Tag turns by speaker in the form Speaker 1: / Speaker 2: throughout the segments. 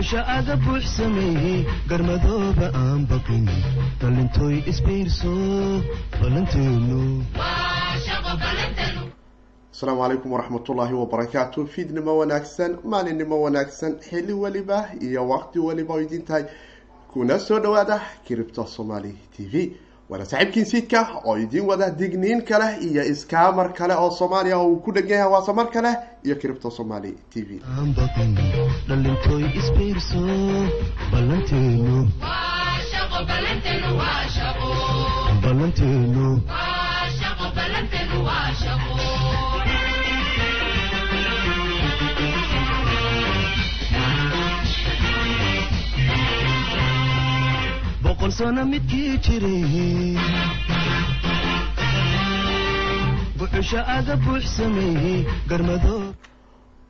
Speaker 1: buuxsha aga buux sameeyey garmadooba aan baqin dhalintooy isbiirso ballanteenu
Speaker 2: asalaamu calaykum waraxmatullaahi wabarakaatu fiidnimo wanaagsan maalinimo wanaagsan xilli weliba iyo waqti weliba idin tahay kuna soo dhawaada kiribta somaali t v waana saaxiibkiin siidka oo idiin wada digniin kale iyo iskaamar kale oo soomaaliya oo uu ku dhegan yahay waasamar kale iyo kiribta somaali t v.
Speaker 1: Isbiirso boqol sano midkii jiray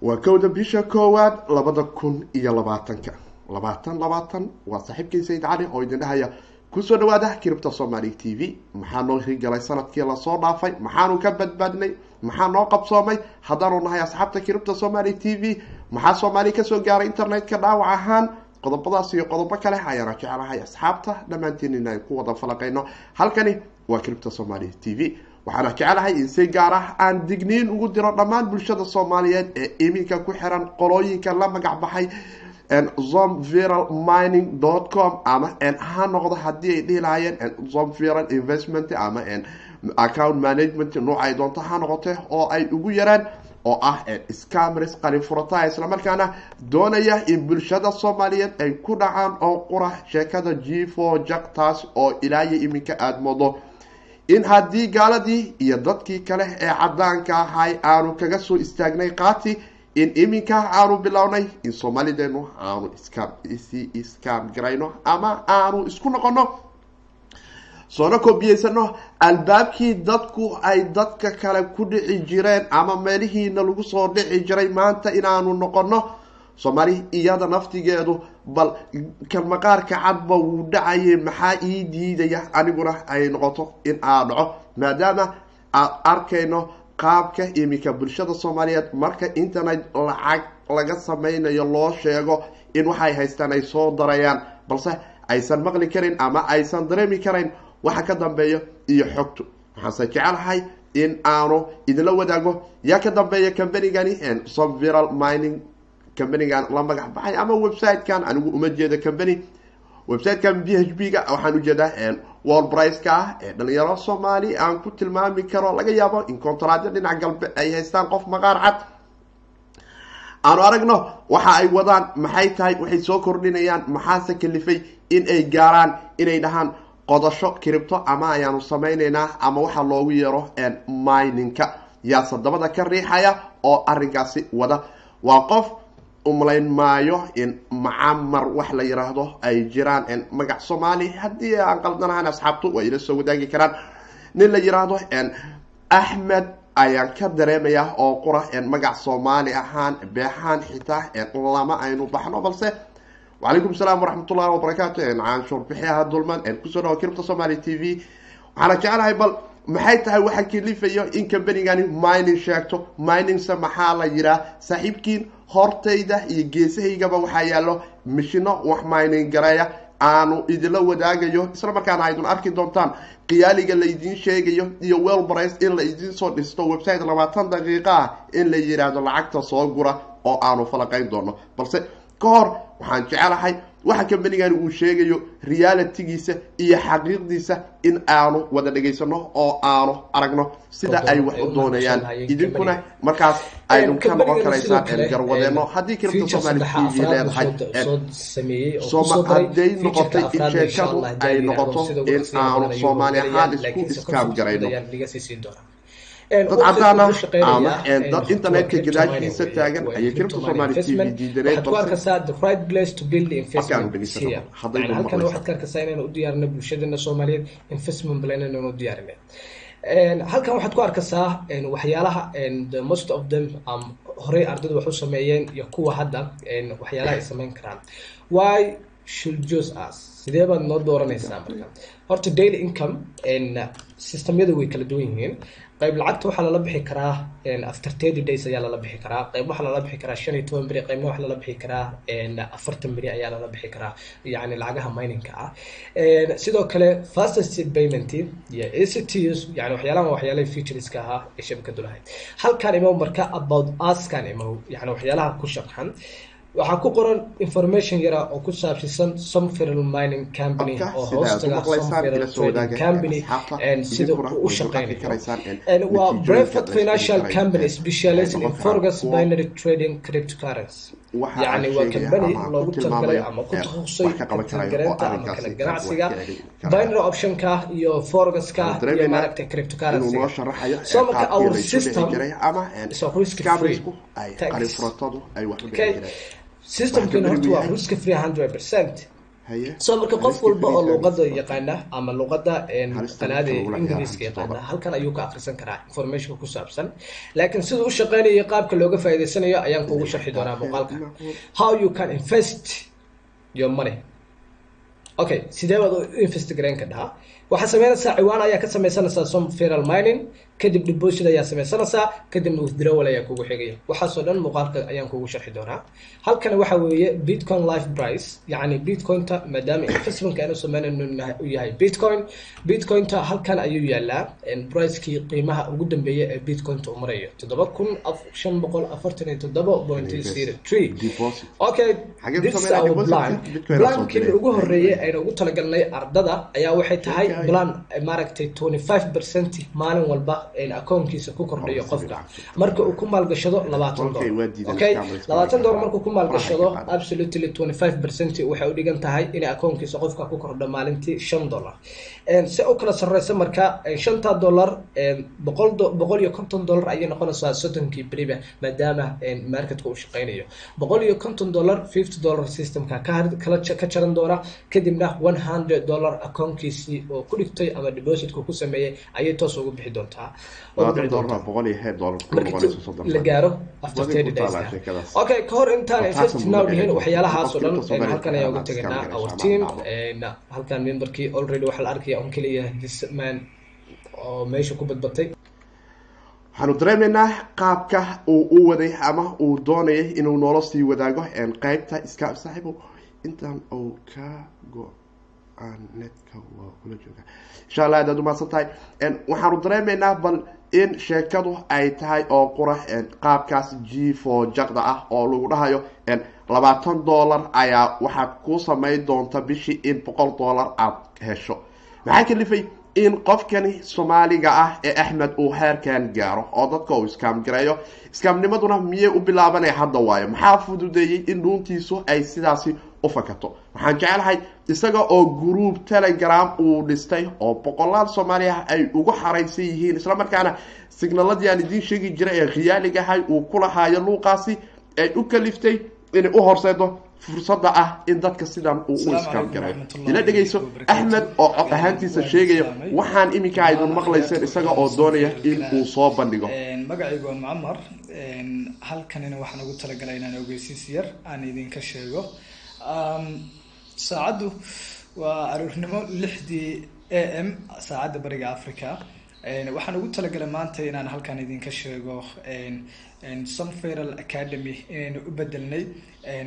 Speaker 2: waa kowda bisha koowaad labada kun iyo labaatanka labaatan labaatan waa saaxiibkii sayid cali oo idin dhahaya ku soo dhawaada kiribta somaali t v. Maxaa noo hirgalay sannadkii la soo dhaafay maxaanu ka badbaadnay maxaa noo qabsoomay haddaanu nahay asxaabta kiribta somaali t v. Maxaa soomaali ka soo gaaray internetka dhaawac ahaan qodobadaas iyo qodobo kale ayaana jeclahay asxaabta dhammaantiin in aan ku wada falaqayno. Halkani waa kiribta somaali t v. Waxaana jeclahay in si gaar ah aan digniin ugu diro dhammaan bulshada soomaaliyeed ee iminka ku xiran qolooyinka la magac baxay zom viral mining dot com ama ha noqdo haddii ay dhihi lahaayeen zom viral investment ama account management noocay doonto ha noqote oo ay ugu yaraan oo ah scamris qalin furata islamarkaana doonaya in bulshada soomaaliyeed ay ku dhacaan oo qura sheekada g for jaktaas oo ilaayo iminka aada moodo. In haddii gaaladii iyo dadkii kale ee cadaanka ahay aanu kaga soo istaagnay qaati in iminka aanu bilownay in soomaalideenu aanu iskasi scam garayno ama aanu isku noqono soona koobiyeysano albaabkii dadku ay dadka kale ku dhici jireen ama meelihiina lagu soo dhici jiray maanta inaanu noqono soomaali iyada naftigeedu bal kan maqaarka cadba wuu dhacayay maxaa ii diidaya? Aniguna ay noqoto in aa dhaco. Maadaama aad arkayno qaabka iminka bulshada soomaaliyeed marka internet lacag laga sameynayo loo sheego in waxay haystaan ay soo darayaan balse aysan maqli karin ama aysan dareemi karayn waxa ka dambeeya iyo xogtu. Waxaanse jecelahay in aanu idinla wadaago. Yaa ka dambeeya combanigani somviral mining combanigan la magac baxay ama website-kan anigu uma jeeda combany website-kan b h b ga waxaan u jeedaa wall brice-ka ah ee dhalinyaro soomaali aan ku tilmaami karo laga yaabo in contraadyo dhinac galbe ay haystaan qof maqaar cad. Aanu aragno waxa ay wadaan maxay tahay waxay soo kordhinayaan maxaase kalifay in ay gaaraan inay dhahaan qodasho kiribto ama ayaanu sameyneynaa ama waxaa loogu yeero mininka. Yaa sadabada ka riixaya oo arinkaasi wada. Waa qof umlayn maayo in macamar wax la yiraahdo ay jiraan magac soomaali haddii aan qaldanahan asxaabtu way ila soo wadaagi karaan. Nin la yiraahdo axmed ayaan ka dareemayaa oo qura magac soomaali ahaan beexaan xitaa lama aynu baxno balse wacalaykum salaam waraxmatullahi wabarakaatu canshuur bixiaha dulman ku soo dhawa kiribta somaali t v waxaana jeclahay bal maxay tahay waxa kalifayo in combanigani mining sheegto miningse maxaa la yiraa saaxiibkiin hortayda iyo geesahaygaba waxaa yaallo mishino wax mining gareeya aanu idinla wadaagayo isla markaana aydun arki doontaan qiyaaliga laydiin sheegayo iyo welbris in la idiin soo dhisto website labaatan daqiiqa ah in la yiraahdo lacagta soo gura oo aanu falaqayn doono balse ka hor waxaan jecelahay waxa combanigani uu sheegayo realitygiisa iyo xaqiiqdiisa in aanu wada dhegaysano oo aanu aragno sida ay wax u doonayaan. idinkuna markaas aynu ka noqon karaysaan garwadeeno haddii kiribta somaali t v leedahay hadday noqotay in sheekadu ay noqoto in aanu soomaali ahaan isku iskaam garayno dad cadaana ama dad internetka gadaashiisa taagan ayay kiribta somaali t v diidaneen
Speaker 3: halkan waxaad ku arkaysaa waxyaalaha most of them horey ardaydu wax u sameeyeen iyo kuwa hadda waxyaalaha ay sameyn karaan. Why should choose us sidee baad noo dooranaysaa marka? Horta daily income systemyadu way kala duwan yihiin qayb lacagta waxaa lala bixi karaa after thirty days ayaa lala bixi karaa qayb waxaa lala bixi karaa shan iyo toban beri qaybna waxaa lala bixi karaa afartan beri ayaa lala bixi karaa yacni lacagaha mininka ah. Sidoo kale fastest payment iyo actus yani waxyaalahan waxyaalaha featureska ahaa ee shabakadu lahayd. Halkan imow marka about uskan imow yani waxyaalaha ku sharxan waxaa ku qoran information yara oo ku saabsisan somferal mining company oo hoostaga somferal trading company sida uu u shaqeynayo waa brevet financial company specializing in forex binary trading cryptocurrency. Yani waa company loogu talagalay ama ku takhasusay talgareenta ama kala ganacsiga binary optionka iyo forexka iyo maaragtay cryptocurrency so marka our system is risk free okay systemkina horta waa risk free hundred percent so marka qof walba oo luuqada yaqaana ama luuqada qanaada ingiriiska yaqaana halkan ayuu ka akrisan karaa informationka ku saabsan. Laakiin sida u shaqeynayo qaabka looga faa'iidaysanayo ayaan kuugu sharxi doonaa muuqaalka how you can invest your money. Okay sidee baad u invest garayn ka dhahaa waxaa sameynaysaa ciwaan ayaa ka sameysanaysaa some feral mining kadib deposit ayaa sameysanaysaa kadibna withdrawal ayaa kugu xigaya. Waxaasoo dhan muuqaalka ayaan kugu sharxi doonaa. Halkan waxa weeye bitcoin life price yacni bitcointa maadaama investmentka aanu sameynayno u yahay bitcoin bitcointa halkan ayuu yaalaa pricekii qiimaha ugu dambeeya ee bitcointa uu marayo. Toddoba kun shan boqol afartan iyo toddoba point zero three. Okay this is our plan. Plankii ugu horeeyay aynu ugu talagalnay ardada ayaa waxay tahay plan maaragtay twenty five percent maalin walba akoonkiisa ku kordhayo qofka. marka uu ku maalgashado labaatan dolar okay? labaatan dolar markuu ku maalgashado absolutely twenty five percent waxay u dhigan tahay in akoonkiisa qofka ku kordho maalintii shan dolar si u kala sarreysa marka shanta dolar boqol boqol iyo konton dolar ayay noqonaysaa soddonkii beriba maadaama marketka uu shaqeynayo. Boqol iyo konton dolar fifty dollar systemka ka jaran doona kadibna one hundred dollar akoonkiisii oo ku dhigtay ama depositka ku sameeyey ayay toos ugu bixi doontaa. La gaaro okay ka hor intaan dhihin waxyaalahaasoo dhan halkan ayaa uga teganaa our team halkan memberkii already waxaa la arkaya on keliya hisman oo meesha ku badbatay.
Speaker 2: Waxaanu dareemaynaa qaabka uu u waday ama uu doonayay inuu noola sii wadaago qeybta iska saaxiibo. Intaan uu ka go'aan netka waa kula jooga. Insha allah adaad umahadsan tahay waxaanu dareemaynaa bal in sheekadu ay tahay oo qura qaabkaas g jaqda ah oo lagu dhahayo labaatan dollar ayaa waxaad ku samayn doonta bishii in boqol dollar aada hesho maxaa kalifay in qofkani soomaaliga ah ee axmed uu heerkan gaaro oo dadka uu iskaam gareeyo? Iskaamnimaduna miyay u bilaabanaya hadda waayo? Maxaa fududeeyey in dhuuntiisu ay sidaasi u fakato? Waxaan jecelahay isaga oo gruub telegram uu dhistay oo boqolaal soomaaliya ay ugu xaraysan yihiin. Islamarkaana signaladii aan idiin sheegi jiray ee khiyaaligahay uu ku lahaayo luuqaasi ay u kaliftay inay u horseedo fursadda ah in dadka sidan uu u iskaam garay ila dhegayso axmed oo cod ahaantiisa sheegaya waxaan iminka aydun maqlayseen isaga oo doonaya in uu soo bandhigo.
Speaker 4: magacaygu waa mucamar halkanina waxaan ugu talagalay inaan ogeysiis yar aan idinka sheego. Saacaddu waa aroornimo lixdii a m saacadda bariga africa waxaan ugu talagalay maanta inaan halkan idinka sheego somferal academy inaynu u bedelnay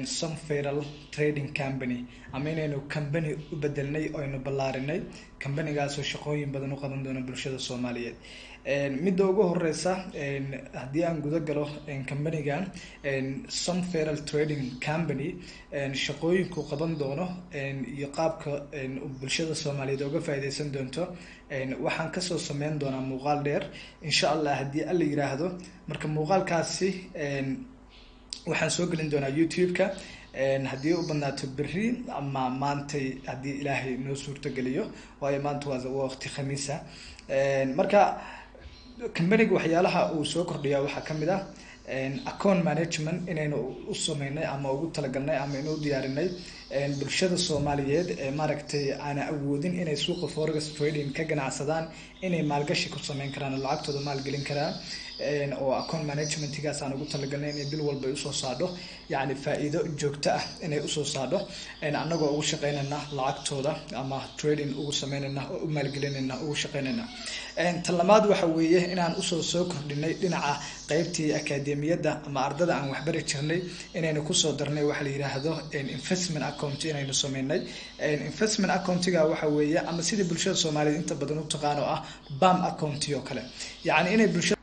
Speaker 4: somferal trading company. Ama inaynu company u bedelnay oynu ballaarinay companigaasoo shaqooyin badan u qaban doona bulshada soomaaliyeed midda ugu horeysa haddii aan guda galo companigan somferal trading company shaqooyinku qaban doono iyo qaabka bulshada soomaaliyeed oga faa'iideysan doonto waxaan ka soo sameyn doonaa muuqaal dheer. Insha allah haddii alla yiraahdo marka muuqaalkaasi waxaan soo gelin doonaa youtube-ka. Haddii u badnaato berri ama maantay haddii ilaahay noo suurtogeliyo waayo maanta waa waqti khamiisa. Marka companiga waxyaalaha uu soo kordhiyaa waxaa ka mid ah account management inaynu u sameynay ama ugu talagalnay ama inu diyaarinay bulshada soomaaliyeed ee maaragtay aana awoodin inay suuqa forex trading ka ganacsadaan inay maalgashi ku sameyn karaan oo lacagtooda maalgelin karaan oo account managementgaas aan ugu talagalnay inay bil walba u soo saadho. Yacni faa-iido joogto ah inay u soo saadho. Annagoo ugu shaqeynayna lacagtooda ama trading ugu sameynayna oo u maalgelinayna ugu shaqeynayna. Tan lamaad waxa weeye inaan u soo soo kordhinay dhinaca qeybtii akaademiyadda ama ardada aan waxbari jirnay inaynu ku soo darnay waxa la yidhaahdo investment account inaynu sameynay. Investment accountiga waxa weeye ama sidii bulshada soomaaliyeed inta badan u ah bam accounti oo kale. Yacni inay bulshada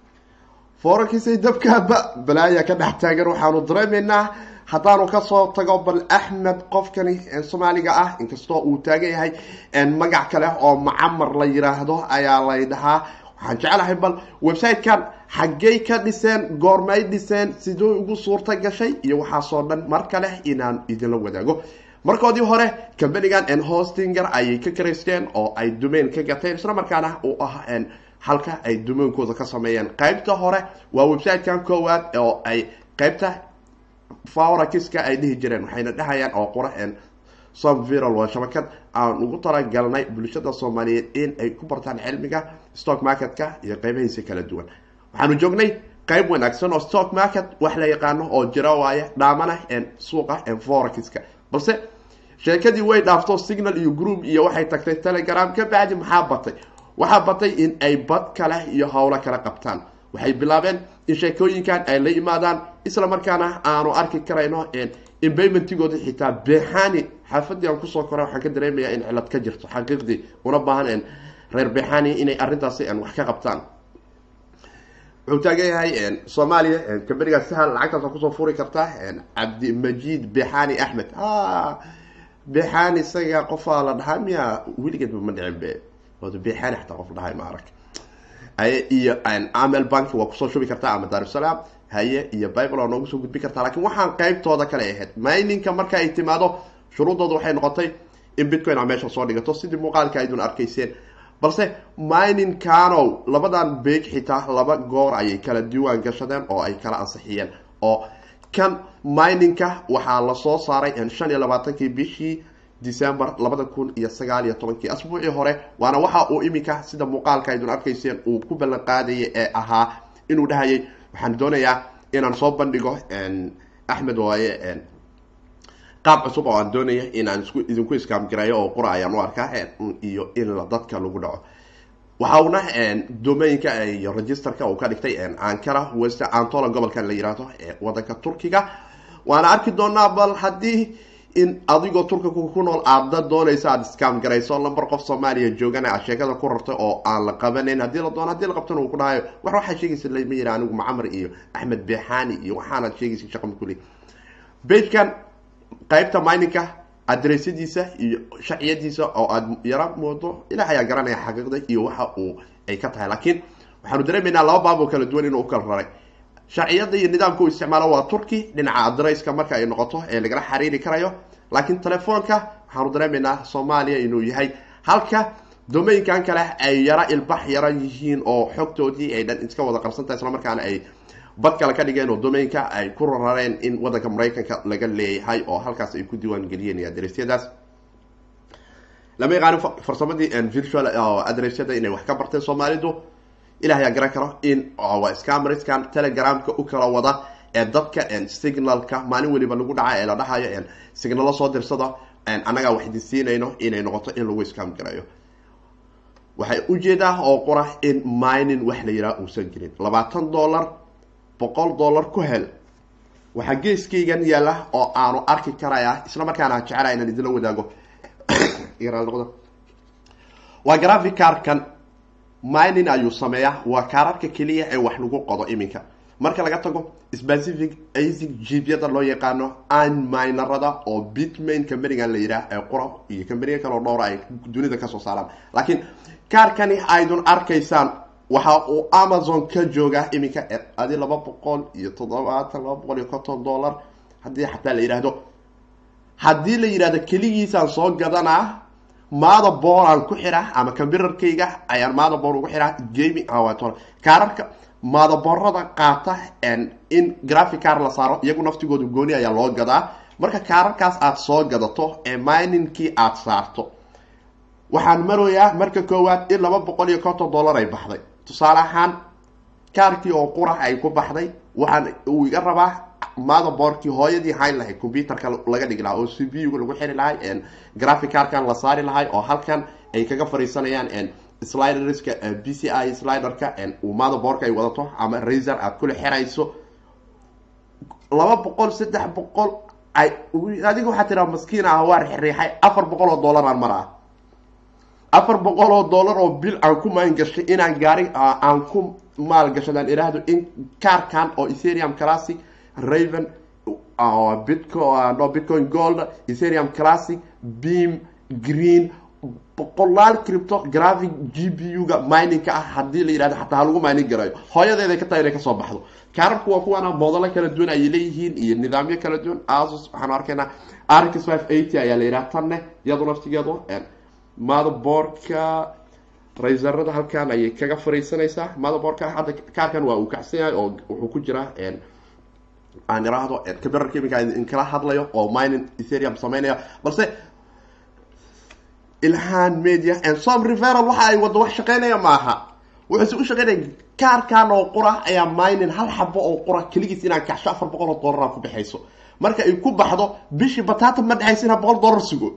Speaker 2: foorarkiisay dabkaaba balaaya ka dhex taagan waxaanu dareemaynaa haddaanu ka soo tago bal axmed qofkani soomaaliga ah inkastoo uu taagan yahay magac kale oo macamar la yiraahdo ayaa lay dhahaa waxaan jeclahay bal website-kan xaggey ka dhiseen goormay dhiseen siduu ugu suurta gashay iyo waxaasoo dhan mar kale inaan idinla wadaago. Markoodii hore companigan hostinger ayay ka karaysteen oo ay domain ka gateen isla markaana uu ah halka ay domainkooda ka sameeyeen. Qeybta hore waa website-kan koowaad oo ay qeybta fawrakiska ay dhihi jireen waxayna dhahayaan oo qura somviral waa shabakad aan ugu talagalnay bulshada soomaaliyeed in ay ku bartaan cilmiga stock market-ka iyo qeybahiisa kala duwan. Waxaanu joognay qeyb wanaagsan oo stock market wax la yaqaano oo jira waaye dhaamana suuqa forakiska balse sheekadii way dhaafto signal iyo group iyo waxay tagtay telegram ka bacdi maxaa batay waxaa batay in ay bad kale iyo howlo kala qabtaan. Waxay bilaabeen in sheekooyinkan ay la yimaadaan isla markaana aanu arki karayno in baymentigooda xitaa beexani xaafadii aan ku soo koray. Waxaan ka dareemayaa in cilad ka jirto. Xaqiiqdii una baahan reer beexani inay arrintaasi wax ka qabtaan. Wuxuu taagan yahay soomaaliya kambanigaas sahal lacagtaas waa ku soo furi kartaa cabdimajid beexani axmed. Beexani isaga qofaa la dhahaa miya weligeedba ma dhicin be beexani xataa qof dhahay ma arag. Haye iyo amel bank waa ku soo shubi kartaa ama daarusalaam haye iyo bible waa noogu soo gudbin kartaa laakiin waxaan qeybtooda kale ahayd mininka marka ay timaado shuruudooda waxay noqotay in bitcoin a meesha soo dhigato. Sidii muuqaalka aydun arkayseen. Balse mining canow labadan beeg xitaa laba goor ayay kala diiwaan gashadeen oo ay kala ansixiyeen. Oo kan miningka waxaa la soo saaray shan iyo labaatankii bishii december labada kun iyo sagaal iyo tobankii. Asbuucii hore waana waxa uu iminka sida muuqaalka aydun arkayseen uu ku ballan qaadayay ee ahaa inuu dhahayay. Waxaan doonayaa inaan soo bandhigo axmed waaye qaab cusub oo aan doonaya inaan isku idinku iskaamgareeyo oo qura ayaan u arkaa iyo in dadka lagu dhaco. Waxa uuna domainka iyo registerka uu ka dhigtay ankara west antola gobolkan la yihahdo ee wadanka turkiga. Waana arki doonaa bal haddii in adigoo turkiga ku nool aada doonaysa aada iskaam garayso lamber qof soomaaliya joogana aad sheekada ku rartay oo aan la qabanayn. Haddii la doono haddii la qabtana uu ku dhahayo war waxaa sheegaysa lama yiri anigu macamar iyo axmed beexani iyo waxaanaad sheegaysa shaqama kuli bagekan qeybta mininka adreysyadiisa iyo shaciyadiisa oo aada yara moodo ilaah ayaa garanaya xaqiiqda iyo waxa uu ay ka tahay. Laakiin waxaanu dareemaynaa laba baab oo kala duwan inuu u kala raray sharciyada iyo nidaamka uu isticmaalo waa turki. Dhinaca adreyska marka ay noqoto ee lagala xiriiri karayo. Laakiin telefoonka waxaanu dareemaynaa soomaaliya inuu yahay. Halka domainkan kale ay yara ilbax yara yihiin oo xogtoodii ay dhan iska wada qabsantahay isla markaana ay bad kale ka dhigeen oo domainka ay ku rarareen in wadanka maraykanka laga leeyahay oo halkaas ay ku diiwaan geliyeen adresyadaas lama yaqaano farsamadii virtual adresyada inay wax ka barteen soomaalidu ilah ayaa garan karo in waa telegramka u kala wada ee dadka signalka maalin weliba lagu dhaca ee la dhahayo signalo soo dirsada annagaa wax idin siinayno inay noqoto in lagu scam gareeyo waxay u jeedaa oo qura in minin wax la yidhaha uusan jirin. Labaatan dollar boqol dollar ku hel. Waxaa geeskaygan yaalla oo aanu arki karaya isla markaana jecela inaan idinla wadaago. Waa graphic carkan minin ayuu sameeyaa. Waa kaararka keliya ee wax lagu qodo iminka. Marka laga tago specific asic jibyada loo yaqaano anminerada oo bitmain companigan la yidhaah ee qura iyo companiga kaleo dhowra ay dunida ka soo saaraan. Laakiin kaarkani aydun arkaysaan waxa uu amazon ka joogaa iminka adi laba boqol iyo toddobaatan laba boqol iyo konton dollar. Haddii xataa la yidhaahdo haddii la yidhahdo keligiisaan soo gadanaa motherboard ku xiraa ama computerkayga ayaan motherboard ugu xiraa gaming kaararka motherboardada qaata in graphic car la saaro iyagu naftigooda gooni ayaa loo gadaa. Marka kaararkaas aada soo gadato ee miningkii aada saarto waxaan maroyaa marka koowaad in laba boqol iyo konton dollar ay baxday. Tusaale ahaan kaarkii oo qurax ay ku baxday waxaan uu iga rabaa motherboardkii hooyadii hayn lahayd computerka laga dhigi lahaa oo c p u lagu xiri lahay graphic carkan la saari lahay oo halkan ay kaga fariisanayaan sliderska b c i sliderka motherboardka ay wadato ama raser aad kula xirayso. Laba boqol saddex boqol ay adiga waxaa tiraa maskiin ah waa riixay afar boqol oo dollar aan mar ah afar boqol oo dollar oo bil aan ku maan gashay inaan gaari aan ku maal gashadaan iraahdo in kaarkan oo ethereum classic raven bitco no bitcoin gold ethereum classic beam green boqolaal cripto graphic g p u ga miningka ah haddii la yihahdo xataa halagu mining garayo. Hooyadeeday ka tahay inay ka soo baxdo. Kaararku waa kuwana moodalo kala duwan ayay leeyihiin iyo nidaamyo kala duwan. Asus waxaanu arkaynaa rx five eighty ayaa la yidhaha tanne iyadu naftigeedu motherboardka rayserada halkan ayay kaga fariisanaysaa. Motherboardka hadda kaarkan waa uu kacsan yahay oo wuxuu ku jiraa aan iraahdo computerka iminka in kala hadlayo oo mining ethereum sameynaya. Balse ilhan media and som referal waxa ay wado wax shaqeynaya maaha. Wuxuuse u shaqeynaya kaarkan oo qura ayaa mining hal xabo oo qura keligiis inaan kacsho afar boqol oo dollar ku baxayso marka ay ku baxdo bishii batata ma dhexaysa inaa boqol dollar sugo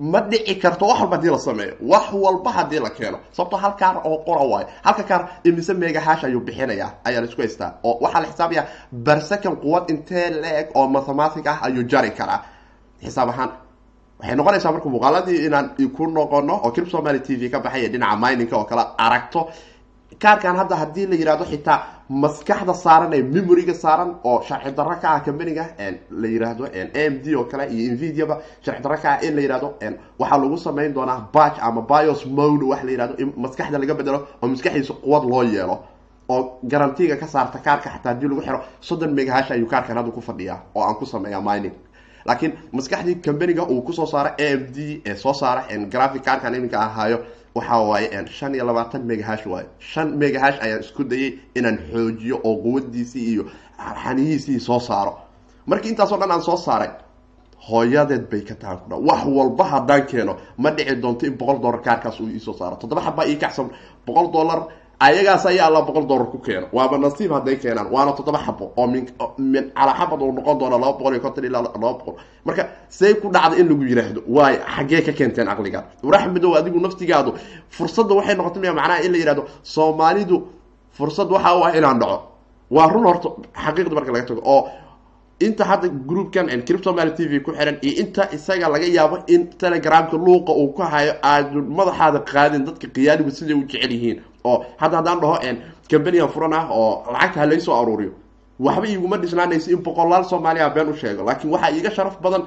Speaker 2: ma dhici karto wax walba haddii la sameeyo. Wax walba haddii la keeno. Sababto hal kaar oo qora waayo halka kaar imise megahash ayuu bixinaya ayaa la isku haystaa oo waxaa la xisaabaya barsakan quwad intee la-eg oo mathematic ah ayuu jari karaa. Xisaab ahaan waxay noqonaysaa marka muuqaaladii inaan ku noqono oo clip somaly t v ka baxaya dhinaca miningka oo kale aragto kaarkan hadda haddii la yihahdo xitaa maskaxda saaran ee memoryga saaran oo sharci darro ka ah companiga la yihahdo a m d oo kale iyo nvidiaba sharci darro ka ah in la yihahdo waxaa lagu samayn doonaa batch ama bios mode wax la yihahdo in maskaxda laga bedelo oo maskaxdiisa quwad loo yeelo oo garantiga ka saarta kaarka xataa haddii lagu xiro soddon megahash ayuu kaarkan hadda ku fadhiyaa oo aan ku sameeya mining. Laakiin maskaxdii companiga uu ku soo saara a m d ee soo saara graphic kaarkan iminka ahaayo waxa waaye shan iyo labaatan megahash waayo shan megahash ayaan isku dayay inaan xoojiyo oo quwadiisii iyo xaniyiisii soo saaro. Markii intaasoo dhan aan soo saaray hooyadeed bay ka tahan kudha wax walba haddaan keeno ma dhici doonto in boqol dollar kaarkaas uu iisoo saaro. Toddoba xabaa ii kacsan boqol dollar ayagaas ayaa alla boqol dollar ku keeno waaba nasiib hadday keenaan. Waana toddoba xabo oo min min calaa xabad uu noqon doono laba boqol iyo konton ilaa laba boqol. Marka say ku dhacda in lagu yiraahdo waayo xaggee ka keenteen aqliga waraxmedow adigu naftigaadu fursadda waxay noqotay macnaha in la yihahdo soomaalidu fursad waxa u ah inaan dhaco. Waa run horta xaqiiqda marka laga tago oo inta hadda groupkan criptomaly t v ku xiran iyo inta isaga laga yaabo in telegramka luuqa uu ku hayo aad madaxaada qaadin dadka qiyaaligu siday u jecel yihiin. Oo hadda haddaan dhaho companigan furan ah oo lacagta ha laysoo aruuriyo. Waxba iguma dhisnaanayso in boqolaal soomaaliya been u sheego. Laakiin waxaa iiga sharaf badan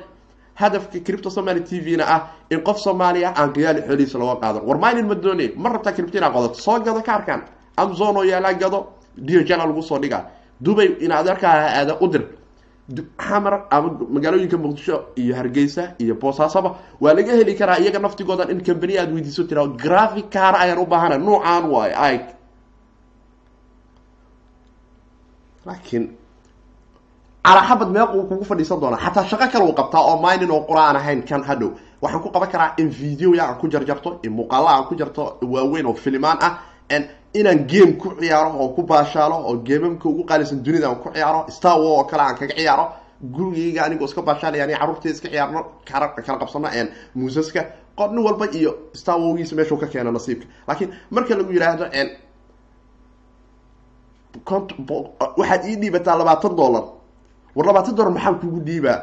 Speaker 2: hadafka cripto somaly t v na ah in qof soomaaliya aan qiyaali xoolihiisa looga qaadan. War minin ma doonayn ma rabtaa cripto inaa qodato soo gado kaarkan amazon oo yaalaa gado. Diojana lagu soo dhigaa. Dubay in adeerkaa aada u dir xamar ama magaalooyinka muqdisho iyo hargeysa iyo boosaasoba waa laga heli karaa iyaga naftigoodan in company aad weydiiso tira graphic car ayaan u baahana nuucaan waayo ay. Laakiin calaxabad meeq uu kugu fadhiisan doonaa xataa shaqo kale uu qabtaa oo minin oo qura aan ahayn kan hadhow waxaan ku qaban karaa in videoya aan ku jarjarto in muuqaala aan ku jarto waaweyn oo filimaan ah inaan game ku ciyaaro oo ku baashaalo oo geemamka ugu qaalisan dunida aan ku ciyaaro star war oo kale aan kaga ciyaaro gurigayga anigoo iska baashaalaya ani carruurtay iska ciyaarno kala qabsano muusaska qo nin walba iyo star wargiisa meeshuu ka keeno nasiibka. Laakiin marka lagu yidhaahdo cont waxaad ii dhiibataa labaatan dollar. War labaatan dollar maxaan kugu dhiibaa?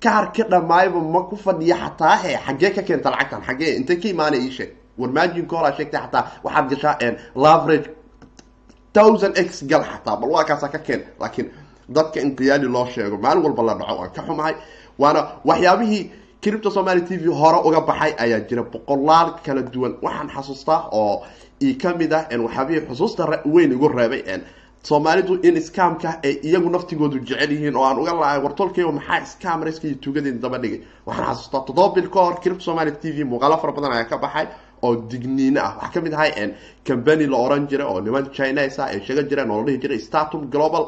Speaker 2: Kaar ka dhamaayba ma ku fadhiya xataa he xaggee ka keenta lacagtan xaggee intay ka imaanay ii sheeg war margin call aa sheegtay xataa waxaad gashaa laverage thousand x gal xataa bal waa ka keen laakiin dadka in qiyaali loo sheego maalin walba la dhaco waan ka xumahay waana waxyaabihii cripto somaly t v hore uga baxay ayaa jira. Boqolaal kala duwan. Waxaan xasuustaa oo i ka mid ah waxyaabihii xusuusta weyn igu reebay soomaalidu in scamka ay iyagu naftigoodu jecel yihiin oo aan uga lahay wartolkeyga maxaa scam reska iyo tuugadeen daba dhigay? Waxaan xasuustaa toddoba bil ka hor cripto somaly t v muuqaalo fara badan ayaa ka baxay oo digniine ah. Waxaa ka mid ahay company la oran jiray oo niman chinese ah ay sheega jireen oo la dhihi jiray statum global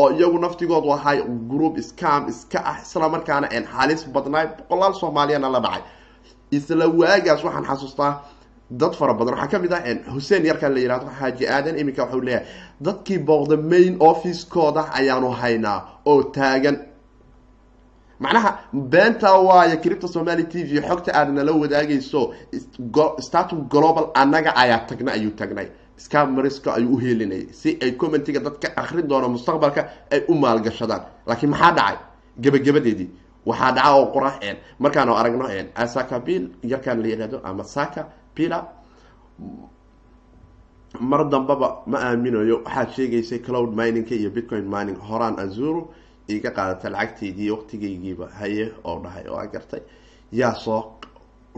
Speaker 2: oo iyagu naftigoodu ahay group scam iska ah isla markaana halis badnaay boqolaal soomaaliyana la dhacay. Isla waagaas waxaan xasuustaa dad fara badan. Waxaa ka mid ah hussein yarkan la yihahdo xaaji aadan iminka waxau leeyahay dadkii booqda main officekooda ayaanu haynaa oo taagan macnaha beenta waayo cripta somali t v xogta aad nala wadaagayso statum global annaga ayaa tagna ayuu tagnay. Scamariska ayuu uhelinayay si ay commentiga dadka akrin doona mustaqbalka ay u maalgashadaan. Laakiin maxaa dhacay? Gebagabadeedii waxaa dhaca oo qura markaanu aragno asaka bil yarkaan la yihahdo ama saka pila. Mar dambaba ma aaminayo waxaad sheegaysay cloud miningka iyo bitcoin mining horaan azuru iga qaadata lacagteydii waqtigaygiiba haye oo dhahay oo aan gartay. Yaa soo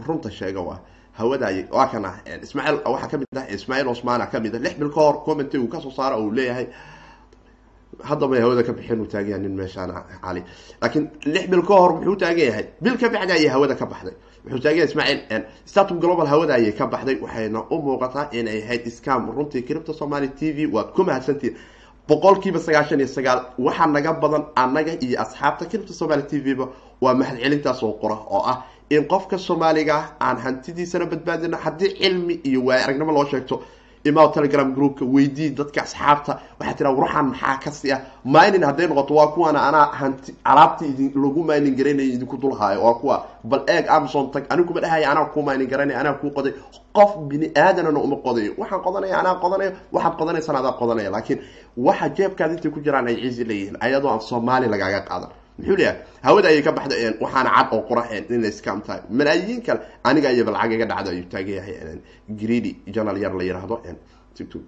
Speaker 2: runta sheega waa hawadaay waa kan ah ismaaciil waxaa ka mid ah ismaaciil osmana ka mid ah lix bil ka hor commenty uu ka soo saaro uu leeyahay. Haddaba hawada ka bixin uu taagan yahay nin meeshaan cali. Laakiin lix bil ka hor muxuu taagan yahay bil ka bacdi ayay hawada ka baxday. Wuxuu taagan yahay ismaaciil statum global hawada ayay ka baxday waxayna u muuqataa inay ahayd scam runtii cripta somali t v. Waad ku mahadsantihin boqolkiiba sagaashan iyo sagaal waxaa naga badan annaga iyo asxaabta cripta somali t v ba waa mahad celintaas oo qora oo ah in qofka soomaaliga ah aan hantidiisana badbaadino haddii cilmi iyo waaya aragnimo loo sheegto imaw telegram groupka weydii dadka asxaabta. Waxaa tiraa ruuxan maxaa kasi ah minin hadday noqoto waa kuwaana anaa hanti alaabta idin lagu minin garanaya idinku dulhaayo waa kuwa bal eeg amazon tag ani kuma dhahaya anaa ku minin garanay anaa kuu qoday. Qof bini aadanana uma qodayo waxaan qodanaya anaa qodanayo waxaad qodanaysana adaa qodanaya. Laakiin waxa jeebkaad intay ku jiraan ay cizi leeyihiin ayadoo aan soomaali lagaaga qaadan muxuu leeyahay? Hawada ayay ka baxda waxaana cad oo qura inay scam tahay. Malaayiin kale aniga ayaba lacag iga dhacda ayuu taagan yahay greedy janal yar la yiraahdo tictok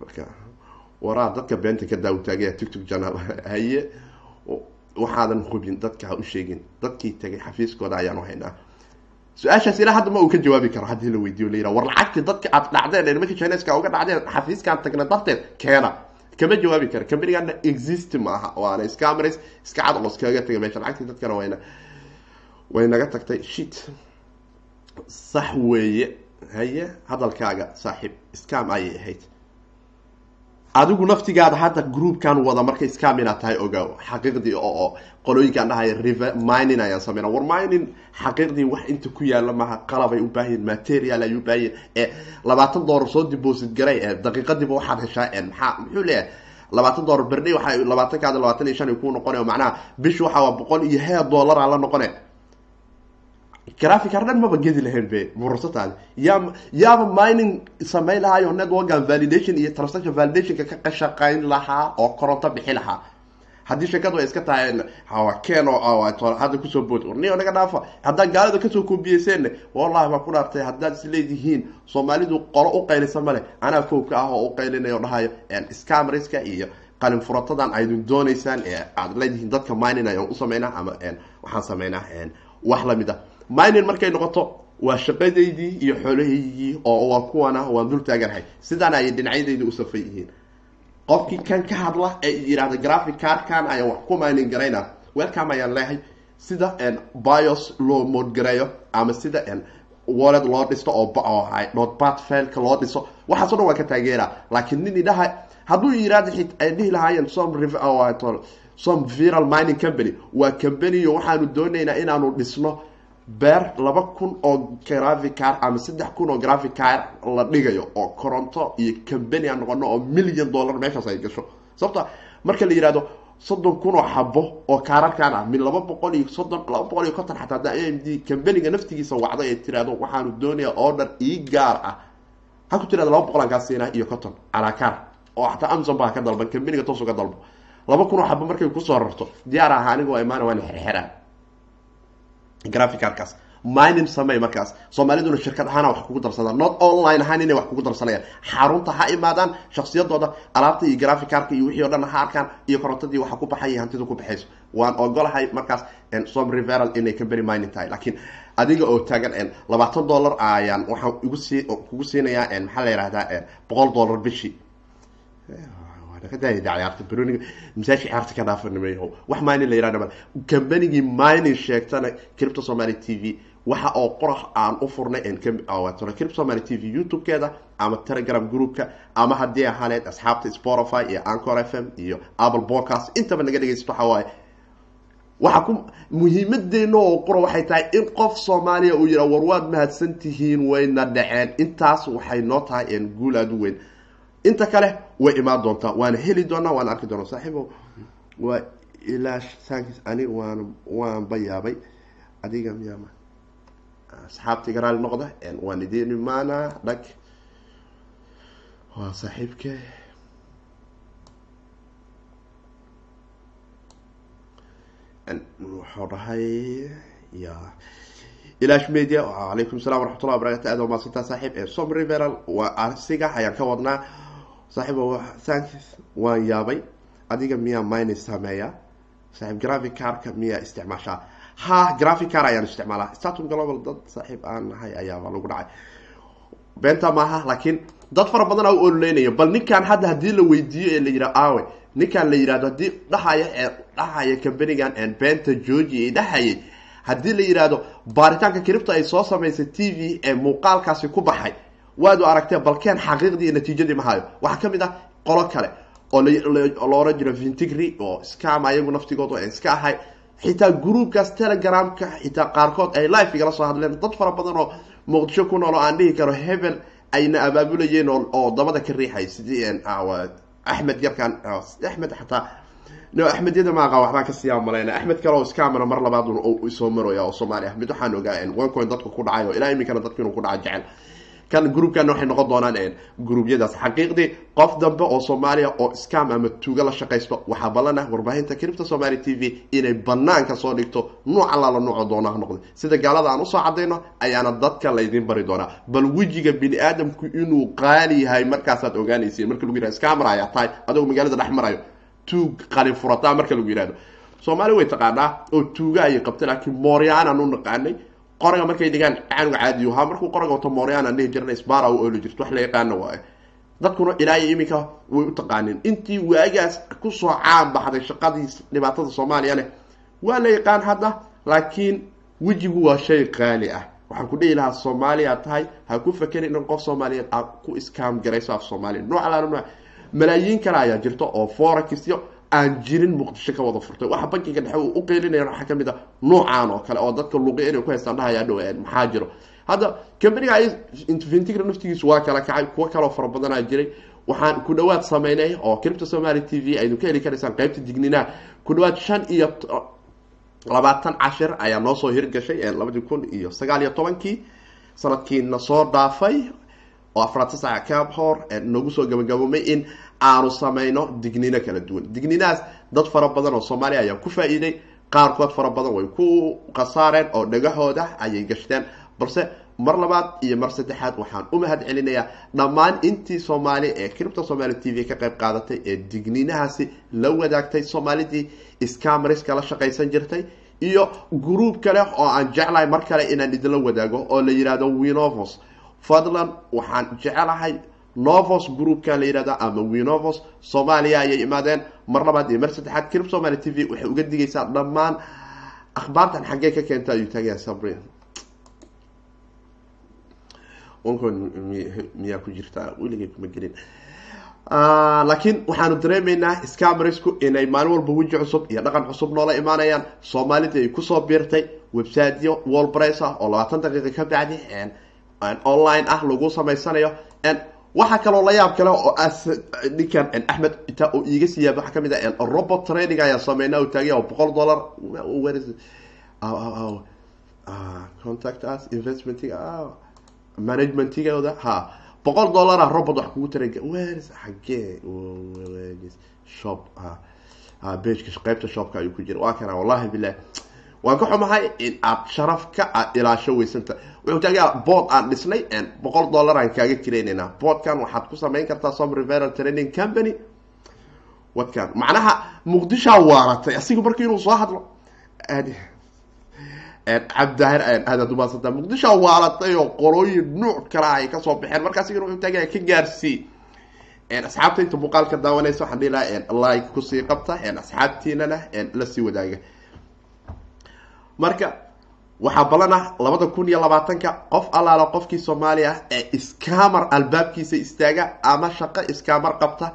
Speaker 2: marka waraa dadka beenta ka daawu taagaya tictok janal haye waxaadan hubin dadka ha u sheegin. Dadkii tagay xafiiskooda ayaanu haynaa. Su'aashaas ilaa hadda ma uu ka jawaabi karo haddii la weydiyo la yiraha war lacagtii dadka aad dhacdeen nimanka chineska uga dhacdeen xafiiskaan tagna darteed keena kama jawaabi kara combanigana exist maaha waana scamars iska cad oo iskaga tagay meesha lacagtii dadkana wayna way naga tagtay shit. sax weeye haye hadalkaaga saaxiib scam ayay ahayd adigu naftigaada hadda groupkan wada markay scam inaad tahay ogaaw xaqiiqdii oo qolooyinkaan dhahaya river mining ayaan sameyna war mining xaqiiqdii wax inta ku yaalla maaha qalabay u baahayin material ay u baahayin ee labaatan dollar soo deposit garay ee daqiiqadiiba waxaad heshaa maxaa muxuu leeyahay? labaatan dollar berdhay waxa labaatankaada labaatan iyo shan ay kuu noqonay macnaha bish waxaa boqol iyo hee dollar aa la noqone graficar dhan maba gedi lahayn be? Mursataadi yaa yaaba mining samayn lahaayo networkan validation iyo transaction validationka ka qashaqayn lahaa oo koronto bixi lahaa. Haddii sheekadu ay iska tahay ken hadda ku soo bood niyo naga dhaafa haddaad gaalida ka soo koobiyeyseenne wallahi baa ku dhaartay haddaad is soomaalidu qolo u qaylisa male anaa koobka ah oo u qaylinayo dhahayo scamriska iyo qalin furatadan aydin dooneysaan ee aad leedihiin dadka mining ayaan u sameynaa ama waxaan sameynaa wax la mid ah minin markay noqoto waa shaqadaydii iyo xoolahaygii oo waa kuwana waan dul taaganahay sidaana ayay dhinacyadayda u safan yihiin. Qofkii kan ka hadla ee yihahda graphic cardkan ayaan wax ku minin garayna welcome ayaan leehay sida bios loo moodgareeyo ama sida wallet loo dhisto oo notbat failka loo dhiso waxaaso dhan waa ka taageera. Laakiin nin idhaha hadduu yihahda ay dhihi lahaayeen some some viral mining company. Waa company waxaanu doonaynaa inaanu dhisno beer laba kun oo gravicar ama saddex kun oo gravicar la dhigayo oo koronto iyo company aan noqono oo million dollar meeshaas ay gasho. Sababta marka la yihahdo soddon kun oo xabo oo kaararkan ah min laba boqol iyo soddon laba boqol iyo konton xataa hadda a m d companiga naftigiisa wacdo ay tirahdo waxaanu doonaya order ii gaar ah. Ha ku tirahdo laba boqol aan kaa siinaa iyo conton calaacar oo xataa amazon baa ka dalban companiga toosu ka dalbo. Laba kun oo xabo markay ku soo rarto diyaar aha aniga waa imaana waana xerxeraa graficarkaas mining samey markaas. Soomaaliduna shirkad ahaana wax kugu darsadaan. Not online ahaan inay wax kugu darsanayaan xarunta ha imaadaan shaksiyadooda alaabta iyo graficarka iyo wixii o dhan ha arkaan iyo korontadii waxa ku baxay hantida ku baxayso. Waan ogolahay markaas som reveral inay company mining tahay. Laakiin adiga oo taagan labaatan dollar ayaan waxaan igu sii kugu siinayaa maxaa la yihahdaa boqol dollar bishii masaashi ciyaarta ka dhaafanimay wax mining la sheegtana cripto somaly t v waxa oo qorax aan u furnay cripto somaly t ama telegram groupka ama haddii ahaaneed asxaabta spotify iyo ancor f m iyo apple podcast intaba naga dhegeysato waxa waaye. Waxa ku qura waxay tahay in qof soomaaliya uu yidha war mahadsan tihiin wayna dhaceen. Intaas waxay noo tahay guul aada u weyn inta kale way imaan doontaa waana heli doonaa waana arki doonaa. Saaxiibo waa ilaa thanks aniga waan waanba yaabay adiga miyaama asxaabtiga raali noqda waan idiin imaanaa dhag. Waa saaxiibke. Wuxuu dhahay ya ilash media calaykum salam waraxmatullah wabarakatu aad umaasantaa saaxiib som riveral waa asiga ayaan ka wadnaa saaxiib thanks. waan yaabay adiga miyaa mine sameeya saaxiib graphic carka miyaa isticmaashaa ha graphic car ayaan isticmaalaa statum global dad saaxiib aan nahay ayaaba lagu dhacay beenta maaha laakiin dad fara badan u ololeynaya bal ninkan hadda haddii la weydiiyo ee la yidha awe ninkan la yidhahdo haddii dhahaya ee dhahaya companigan beenta georgia ee dhahayay haddii la yidhaahdo baaritaanka cripto ay soo samaysay t v ee muuqaalkaasi ku baxay waad u aragtee balkeen xaqiiqdii natiijadii mahayo waxaa ka mid ah qolo kale oo la oran jiro vintigry oo scam ayagu naftigooda iska ahay. Xitaa groupkaas telegramka xitaa qaarkood ay life igala soo hadleen. Dad fara badan oo muqdisho ku nool oo aan dhihi karo hebel ayna abaabulayeen oo dabada ka riixay sidii axmed yarkan axmed xataa. No axmedyada maaqa waxbaa ka sii malayna axmed kale oo scamana mar labaad soo maraya oo soomaali axmed. Waxaan ogaa oncoin dadka ku dhacay oo ilaa iminkana dadka inuu ku dhaca jecel kan groupkana waxay noqon doonaan gruubyadaas xaqiiqdii qof dambe oo soomaaliya oo scam ama tuuga la shaqaysto waxaa ballan ah warbaahinta cripto somaali t v inay banaanka soo dhigto. Nuuc allaala nuuco doona ha noqda sida gaalada aan u soo cadayno ayaana dadka laydin bari doonaa. Bal wejiga bini aadamku inuu qaali yahay markaasaad ogaanaysiin. Marka lagu yihahdo scamar ayaa tahay adagoo magaalada dhex marayo. Tuug qalin furataa marka lagu yihahdo soomaali way taqaanaa oo tuuga ayay qabtay laakiin mooryaanaan u naqaanay qoraga markay dhigaan canuga caadiyo ha markuu qoraga wato mooryaana dhihi jirna sbara u ooli jirto wax la yaqaano waaye dadkuna ilaa iyo iminka way u taqaaneen. Intii waagaas ku soo caan baxday shaqadii dhibaatada soomaaliya leh waa la yaqaan hadda laakiin wejigu waa shay qaali ah. Waxaan ku dhihi lahaa soomaaliya tahay ha ku fakerin in qof soomaaliyeed aad ku iskaam garayso af soomaaliya. Nooc alaala nooc malaayiin kale ayaa jirta oo forakisyo aan jirin muqdisho ka wada furtay. Waxa bankiga dhexe uu uqeylinaya waxaa ka mid a nuucan oo kale oo dadka luqi inay ku haystaan dhahaya dhow maxaa jiro? Hadda companiga vintigra naftigiisu waa kala kacay kuwo kaloo fara badanaa jiray. Waxaan ku dhawaad sameynay oo cripto somaly t v aynu ka heli karaysaan qeybta digninaha ku dhawaad shan iyo labaatan cashir ayaa noo soo hirgashay labadii kun iyo sagaal iyo tobankii. Sanadkiina soo dhaafay oo afraatan saac ka hor noogu soo gabagaboomay in aanu sameyno dignino kala duwan. Digninahaas dad fara badan oo soomaaliya ayaa ku faa-iiday. Qaarkood fara badan way ku khasaareen oo dhagahooda ayay gashteen. Balse mar labaad iyo mar saddexaad waxaan u mahad celinayaa dhammaan intii soomaali ee cripto somaali t v ka qayb qaadatay ee digninahaasi la wadaagtay soomaalidii scamariska la shaqaysan jirtay iyo gruub kale oo aan jeclahay mar kale inaan idinla wadaago oo la yihahdo winovos fadlan waxaan jecelahay novos groupka la yihahda ama winovos soomaaliya ayay imaadeen. Mar labaad iyo mar saddexaad crip somaly t v waxay uga digaysaa dhammaan akhbaartan xaggee ka keenta ayuu taagaya sabri. Miyaa ku jirtaa weligay kuma gelin. Laakiin waxaanu dareemaynaa scamarisku inay maalin walba weji cusub iyo dhaqan cusub noola imaanayaan. Soomaalida ay ku soo biirtay websiteyo wallpress ah oo labaatan daqiiqa ka bacdi online ah lagu samaysanayo. Waxaa kaloo la yaab kale oo ninkan axmed intaa oo iiga siiyaab waxaa ka mid ah robot training ayaa sameyna u taagay oo boqol dollar. Contact us investmentiga managementigooda ha boqol dollara robot wax kugu tara wers xagee shop bageka qeybta shopka ayuu ku jira waa kana wallahi bilah waan ka xumahay in aad sharafka aad ilaasho weysanta. Wuxuu taagaya board aan dhisnay boqol dollar aan kaaga kireynayna boardkan waxaad ku samayn kartaa som reveral training company. Wadkan macnaha muqdishaa waaratay. Asigu marki inuu soo hadlo cabdahir aadaad umaadsantaa muqdishaa waaratay oo qolooyin nuuc kala ay ka soo baxeen. Marka asigana wuxuu taagaya ka gaarsii asxaabta inta muuqaalka daawanaysa waxaan dhihi lahaa like ku sii qabta. Asxaabtiinana la sii wadaaga marka waxaa ballan ah labada kun iyo labaatanka qof allaala qofkii soomaaliya ee scamar albaabkiisa istaaga ama shaqo scamar qabta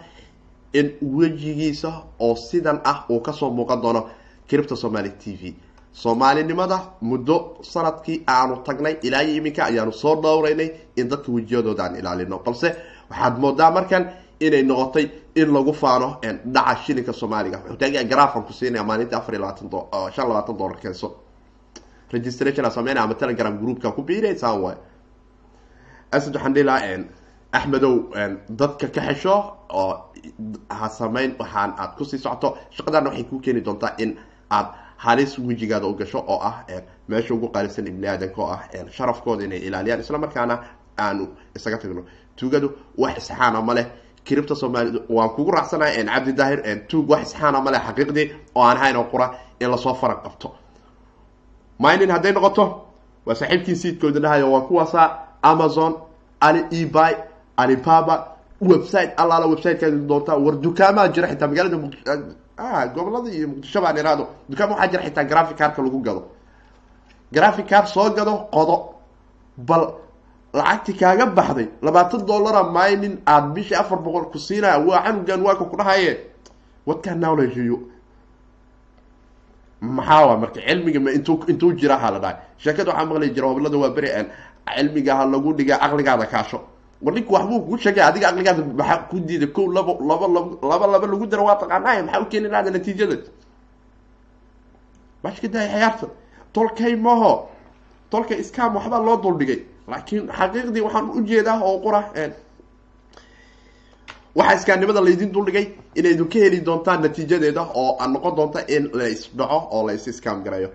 Speaker 2: in wejigiisa oo sidan ah uu ka soo muuqan doono kiribta somaali t v. Soomaalinimada muddo sannadkii aanu tagnay ilaa iyo iminka ayaanu soo dhowraynay in dadka wejiyadooda aan ilaalino. Balse waxaad moodaa markan inay noqotay in lagu faano dhaca shilinka soomaaliga. Wuxuu taaga garaafan ku siinaya maalintii afar iyo labaatan shan labaatan dollar keenso registration aa sameynaya ama telegram groupka ku biiraysaan waay. Asad waxaan dhihi lahaa axmedow dadka ka xesho oo ha sameyn waxaan aad ku sii socoto. Shaqadana waxay kuu keeni doontaa in aad halis wejigaada u gasho oo ah meesha ugu qaalisan ibni aadanka oo ah sharafkooda inay ilaaliyaan. Isla markaana aanu isaga tagno. Tuugadu wax isxaana ma leh. Kiribta soomaalida waan kugu raacsanahay cabdi daahir tuug wax isxaana ma leh xaqiiqdii oo aan hayn oo qura in la soo faraq qabto minin hadday noqoto? Waa saaxiibkii siidkooda dhahayo waa kuwaasaa amazon ali eby alibaba website allaala websitekaad doontaa. War dukaamaa jira xitaa magaalada gobollada iyo muqdisho baan iraado dukaama waxaa jira xitaa graphic carka lagu gado. Graphic car soo gado qodo. Bal lacagti kaaga baxday labaatan dollara minin aada bishii afar boqol ku siinaya waa canugan waaka ku dhahaye wadkaa knowledgeyo maxaa marka cilmiga ma intu intuu jira ha la dhahay. Sheekada waxaa maqli jira hoblada waa beri an cilmiga ha lagu dhiga caqligaada kaasho. War ninka waxbuu kuu sheegay adiga caqligaada maxaa ku diida ko labo laba laba laba lagu daro waa taqaanay maxaa u keeni lahada natiijada bashka daaya ciyaarta tolkay maho tolka iskam waxbaa loo duldhigay laakiin xaqiiqdii waxaan u jeedaa oo qura waxaa iskaanimada laydin duldhigay inay idinka heli doontaan natiijadeeda oo a noqon doonta in la isdhaco oo la is garayo.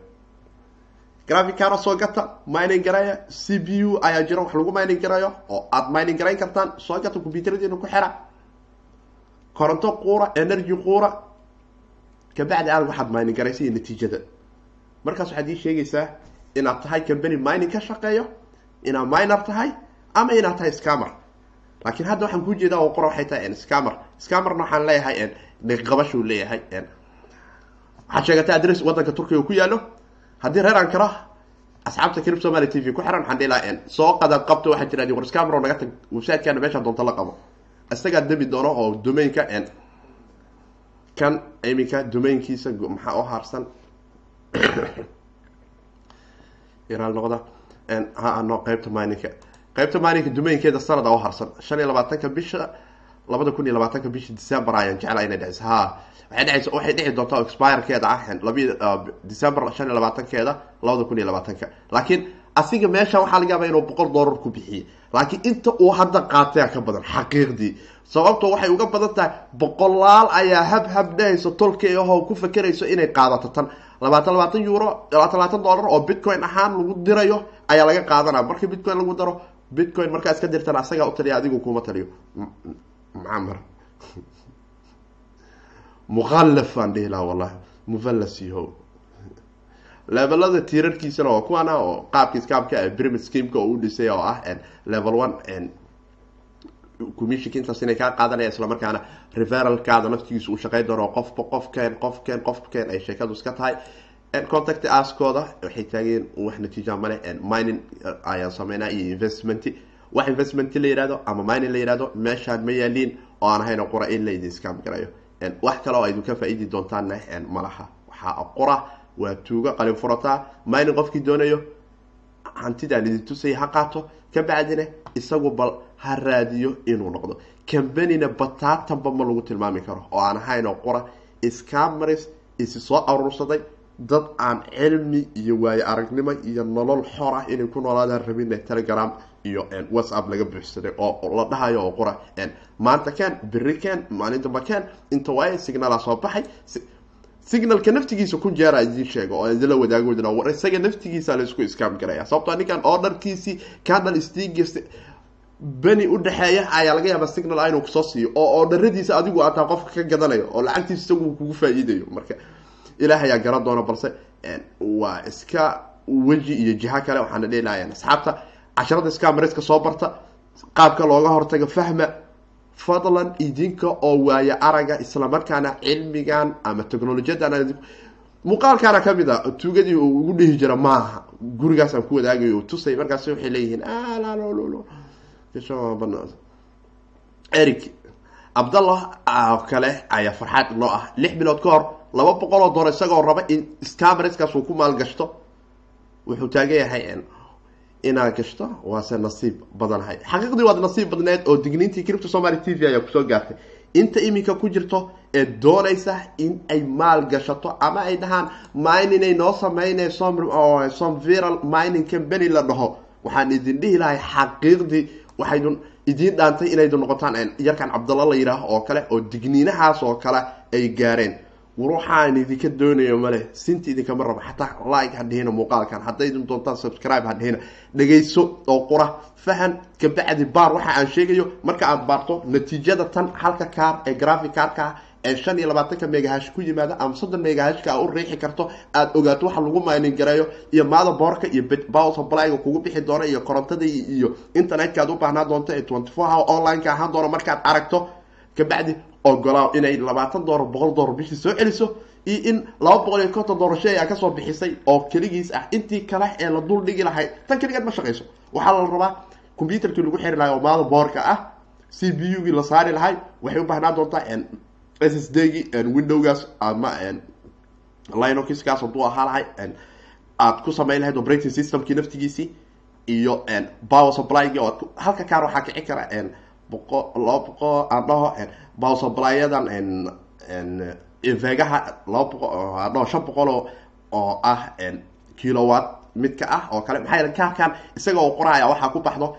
Speaker 2: Graficana soo gata mining garaya c b u ayaa jira wax lagu mining garayo oo aada mining garayn kartaan soo gata combyuteradiina ku xira. Koronto quura energy quura kabacdi aad waxaad mining garaysa iyo natiijada. Markaas waxaad ii sheegaysaa inaad tahay company mining ka shaqeeyo inaad miner tahay ama inaad tahay scamer laakiin hadda waxaan kuu jeedaa oo qora waxay tahay scamer scamerna waxaan leeyahay dhiqabashuu leeyahay waxaad sheegatay adress wadanka turkiga ku yaalo haddii reer ankara asxaabta crib somalia t v ku xiran waxaan dhihi lahaa soo qadaad qabto waxaad tiraadi war scamero naga tag websitekaana meesha doonta la qabo. Isagaa debi doono oo domainka kan iminka domainkiisa maxaa u haarsan? Iraal noqda. Ha ano qeybta mininka qeybta mininka domainkeeda sanada u harsan shan iyo labaatanka bisha labada kun iyo labaatanka bisha december ayaan jeclaa inay dheceyso ha waxay dheceysa waxay dhici doontaa expirekeeda ah labi december shan iyo labaatankeeda labada kun iyo labaatanka. Laakiin asiga meesha waxaa laga yaaba inuu boqol dollar ku bixiye laakiin inta uu hadda qaataya ka badan xaqiiqdii. Sababto waxay uga badan tahay boqolaal ayaa hab dhehayso tolkey ahoo ku fakerayso inay qaadato tan. Labaatan labaatan euro labaatan labaatan dollar oo bitcoin ahaan lagu dirayo ayaa laga qaadanaya. Markii bitcoin lagu daro bitcoin markaa iska dirtan asagaa u taliya adigu kuma taliyo. Macamar mukhallaf aan dhihi laha wallahi mufallas yaho levelada tiirarkiisana waa kuwana oo qaabkii scamka pyramid schemeka oo u dhisay oo ah level one commissionka intaas inay kaa qaadanaya isla markaana referalkaada naftigiisa uu shaqey doono qofba qofkeen qofkeen qofkeen ay sheekadu iska tahay contact askooda waxay taageen wax natiija male mining ayaan sameynaa iyo investment wax investment la yihahdo ama mining la yihahdo meeshaan ma yaaliin oo aan ahayn qura in la idin scam garayo wax kale oo aydin ka faa-idi doontaanna malaha waxaa qura waa tuugo qalin furataa mining qofkii doonayo hantidaan idin tusaya ha qaato. Ka bacdina isagu bal ha raadiyo inuu noqdo. Cambanina bataatanba ma lagu tilmaami karo oo aan ahayn oo qura scamaris isi soo aruursaday dad aan cilmi iyo waayo aragnimo iyo nolol xor ah inay ku noolaadaan rabina telegram iyo whatsapp laga buuxsaday oo la dhahayo oo qura maanta ken beri ken maalintaba ken inta waaye signala soo baxay. Signalka naftigiisa ku jeera idin sheego oo idinla wadaagoodina war isaga naftigiisa la isku iskaam garaya. Sababtoo ninkan orderkiisii candle stigis beni udhexeeya ayaa laga yaaba signal inuu ku soo siiyo oo orderadiisa adigu ataa qofka ka gadanayo oo lacagtiisa isagu kugu faa-iidayo marka ilaah ayaa garan doona balse waa iska weji iyo jiha kale waxaana dhihi lahayan asxaabta. Casharada scamreska soo barta qaabka looga hortago fahma fadlan idinka oo waayo araga islamarkaana cilmigan ama technolojiyadan muuqaalkaana ka mid a tuugadii uu ugu dhihi jira maaha. Gurigaasaan ku wadaagayo tusay markaas waxay leeyihiin eric cabdallah oo kale ayaa farxaad noo ah. Lix bilood ka hor laba boqol oo dolar isagoo raba in scamreskaas uu ku maalgashto wuxuu taagan yahay inaad gashto waase nasiib badanahay xaqiiqdii waad nasiib badneed oo digniintii cripto somaly t v ayaa ku soo gaartay. Inta iminka ku jirto ee doonaysa in ay maal gashato ama ay dhahaan mining ay noo sameynay som viral mining company la dhaho waxaan idin dhihi lahay xaqiiqdii waxaydun idiin dhaantay inaydu noqotaan yarkan cabdalla la yidhaaho oo kale oo digniinahaas oo kale ay gaareen war waxaan idinka doonayo male sinta idinkama rabo. Xataa like hadhihina muuqaalkan. Haddaydin doontaan subscribe hadhihina dhegayso oo qura. Fahan kabacdi baar waxa aan sheegayo. Marka aad baarto natiijada tan halka kaar ee graphic kaarka ee shan iyo labaatanka megahash ku yimaada ama soddon megahashka a u riixi karto aada ogaato waxa lagu maalin gareeyo iyo maada boorka iyo power supplyga kugu bixi doona iyo korontada iyo internetka aad u baahnaa doonto ee twenty four hour online-ka ahaan doona markaad aragto kabacdi ogolaaw inay labaatan doolar boqol doolar bishii soo celiso iyo in laba boqol iyo konton doolar shay ka soo bixisay oo keligiis ah. Intii kale ee la dul dhigi lahay tan keligeed ma shaqayso waxaa la rabaa computerkii lagu xiri lahay oo maada boorka ah c b u gii la saari lahay waxay u doontaa s s d windowgaas ama linoxkaas hadduu ahaa lahay aad ku samayn lahayd operating systemkii naftigiisii iyo power supplygi halka kaar waxaa kici kara boqo laba boqo aan dhaho power supply-yadan vegaha laba dhaho shan boqol oo ah kilowatt midka ah oo kale. Maxaa kaarkan isaga oo qoraya waxaa ku baxdo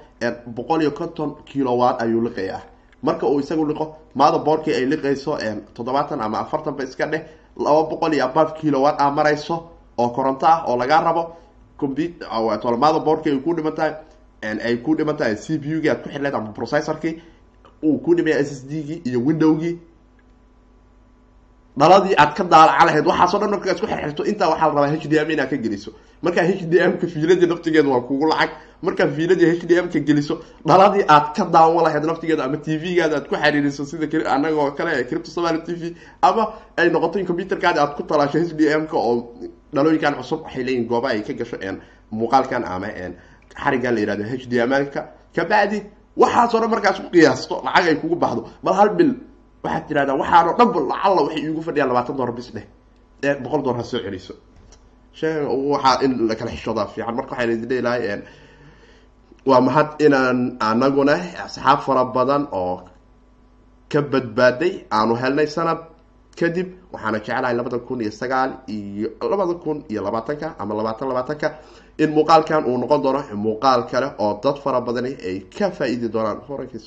Speaker 2: boqol iyo konton kilowatt ayuu liqaya. Marka uu isagu liqo maada boorkii ay liqayso toddobaatan ama afartan ba iska dheh laba boqol iyo above kilowatt a marayso oo koronto ah oo lagaa rabo compu maada boorkii ay ku dhiman tahay ay ku dhiman tahay c p u gii aad ku xirleed ama processorkii uu ku dhimaya s s d gii iyo windowgii dhaladii aad ka daalaca lahayd waxaaso dhan markaa isku xirxirto intaa waxaa la rabaa h d m inaad ka geliso. Markaa h d m ka fiiladii naftigeeda waa kugu lacag. Markaa fiiladii h d m ka geliso dhaladii aad ka daawan lahayd naftigeeda ama t v-gaada aad ku xariiriso sida anaga oo kale cripto somaly t v ama ay noqoto in computerkaadi aad ku talaasho h d m ka oo dhalooyinkan cusub waxay leeyihiin gooba ay ka gasho muuqaalkan ama xarigan la yihahdo h d m ka kabacdi waxaasoo dhan markaas ku qiyaasto lacag ay kugu baxdo. Bal hal bil waxaad tirahdaa waxaanoo dhan ba lacalla waxay iigu fadhiyaan labaatan dolar bis dheh. Ee boqol dolar ha soo celiso. Waxaa in la kala xishoodaa fiican. Marka waxaan idin leelahay waa mahad inaan anaguna asxaab fara badan oo ka badbaaday aanu helnay sanad kadib waxaana jeclahay labada kun iyo sagaal iyo labada kun iyo labaatanka ama labaatan labaatanka in muuqaalkan uu noqon doono muuqaal kale oo dad fara badani ay ka faa-iidi doonaan. Horankiis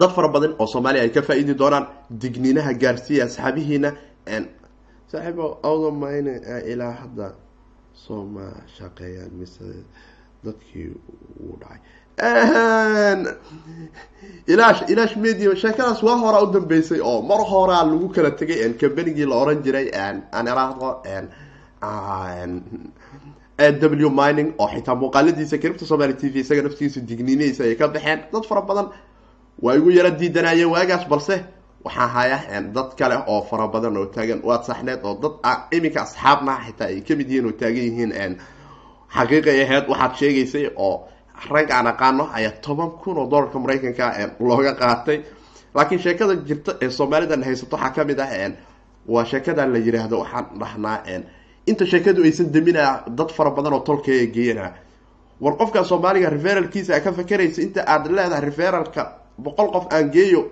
Speaker 2: dad fara badan oo soomaaliya ay ka faa-iidi doonaan digniinaha gaarsiiya asxaabihiina saaxiibo awdamayne ilaa hadda sooma shaqeeyaan mise dadkii uu dhacay. Ilash ilash media sheekadaas waa horaa u dambeysay oo mar horaa lagu kala tegay combanigii la oran jiray aan iraahdo w mining oo xitaa muuqaaladiisa cripto somaly t v isaga naftigiisa digniinadiisa ay ka baxeen. Dad fara badan waa igu yaro diidanayeen waagaas balse waxaa haya dad kale oo fara badan oo taagan. Waad saxneed oo dad iminka asxaabna xitaa ay ka mid yihiin oo taagan yihiin xaqiiqay ahayd waxaad sheegaysay oo rag aan aqaano ayaa toban kun oo dollarka maraykanka looga qaatay. Laakiin sheekada jirta ee soomaalidan haysato waxaa ka mid ah waa sheekadan la yiraahdo waxaan dhahnaa inta sheekadu aysan daminaa dad fara badan oo tolkaya geeyana. War qofka soomaaliga referalkiisa ka fakeraysa inta aad leedahay referalka boqol qof aan geeyo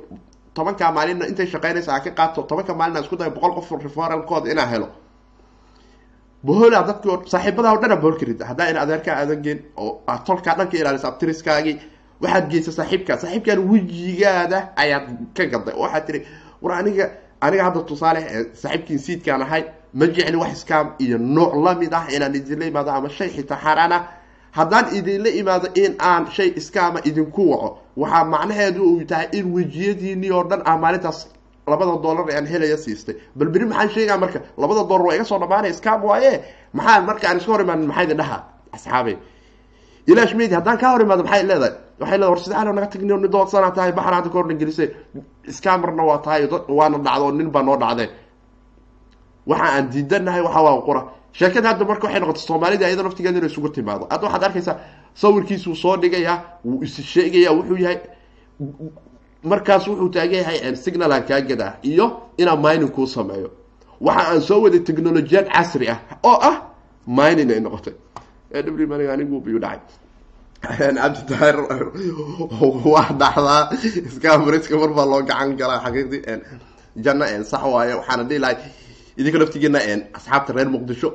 Speaker 2: tobanka maalina intay shaqeynaysa ka qaato tobanka maalin aan isku dayo boqol qof referalkooda inaan helo. Bohola dadki saaxiibadaha o dhan bohol ka haddaa in adeerkaa aadan geen oo aad tolkaa dhanka ilaalisa abtiriskaagii waxaad geysa saaxiibkaa saaxiibkan wejigaada ayaad ka gaday. Oo waxaad tiri war aniga aniga hadda tusaale saaxiibkiin siidkaan ahay ma jecli wax iskaam iyo nooc la mid ah inaan idinla imaado ama shay xitaa xaaraan ah haddaan idinla imaado in aan shay iskaama idinku waco waxaa macnaheedu uu tahay in wejiyadiinii oo dhan ah maalintaas labada dollar aan helaya siistay. Bal beri maxaan sheegaa marka labada dollar waa iga soo dhamaanaya scam waaye? Maxaa marka aan iska hor imaanin maxay idin dhaha asxaabey ilash medi haddaan kaa hor imaado maxay leedahay? Waxay leedahay war sidaalo naga tagni ni doodsanaa tahay baxar hadda ka horna gelisay scamarna waa tahay waana dhacdo nin baa noo dhacday waxa aan diidanahay waxa waa qura. Sheekada hadda marka waxay noqotay soomaalida iyada naftigeeda inay isugu timaado. Hadda waxaad arkaysaa sawirkiisuu soo dhigayaa wuu is sheegayaa wuxuu yahay markaas wuxuu taagan yahay signal aan kaa gadaa iyo inaan mining kuu sameeyo. Waxa aan soo waday technolojiyad casri ah oo ah mining ay noqotay. W anigu biyu dhacay. Cabditaahir waa dhacdaa. Iskaamariska mar baa loo gacan galaa xaqiiqdii. Janna sax waaye waxaana dhihi lahay idinka laftigeena asxaabta reer muqdisho.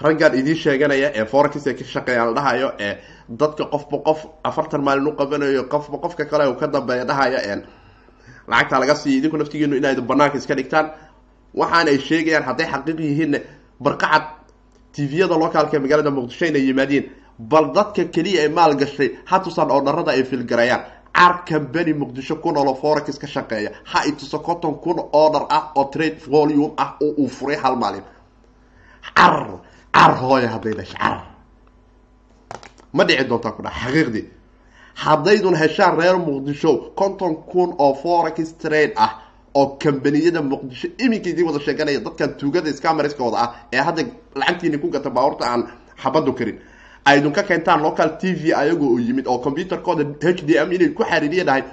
Speaker 2: Raggan idiin sheeganaya ee forex ee ka shaqeeyaan la dhahayo ee dadka qofba qof afartan maalin u qabanayo qofba qofka kale ka dambeeya dhahayo lacagta laga siiyo idinku laftigeenu inayd banaanka iska dhigtaan. Waxaana ay sheegayaan hadday xaqiiq yihiinna barqacad tviyada locaalka ee magaalada muqdisho inay yimaadiin bal dadka keliya ee maal gashay ha tusaan oo dharada ay filgarayaan car cambany muqdisho ku noolo forex ka shaqeeya. Ha ituso conton kun oo dhar ah oo trade volume ah oo uu furay hal maalin. Car car hooya hadday dhasha car. Ma dhici doontaa ku dha xaqiiqdii haddaydun heshaan reer muqdisho conton kun oo forex trade ah oo kambaniyada muqdisho iminka idiin wada sheeganaya dadkan tuugada scamerskooda ah ee hadda lacagtiini ku gata baawarta aan xabadu karin aydun ka keentaan local t v ayagoo u yimid oo computerkooda h d m inay ku xariiriya dhahay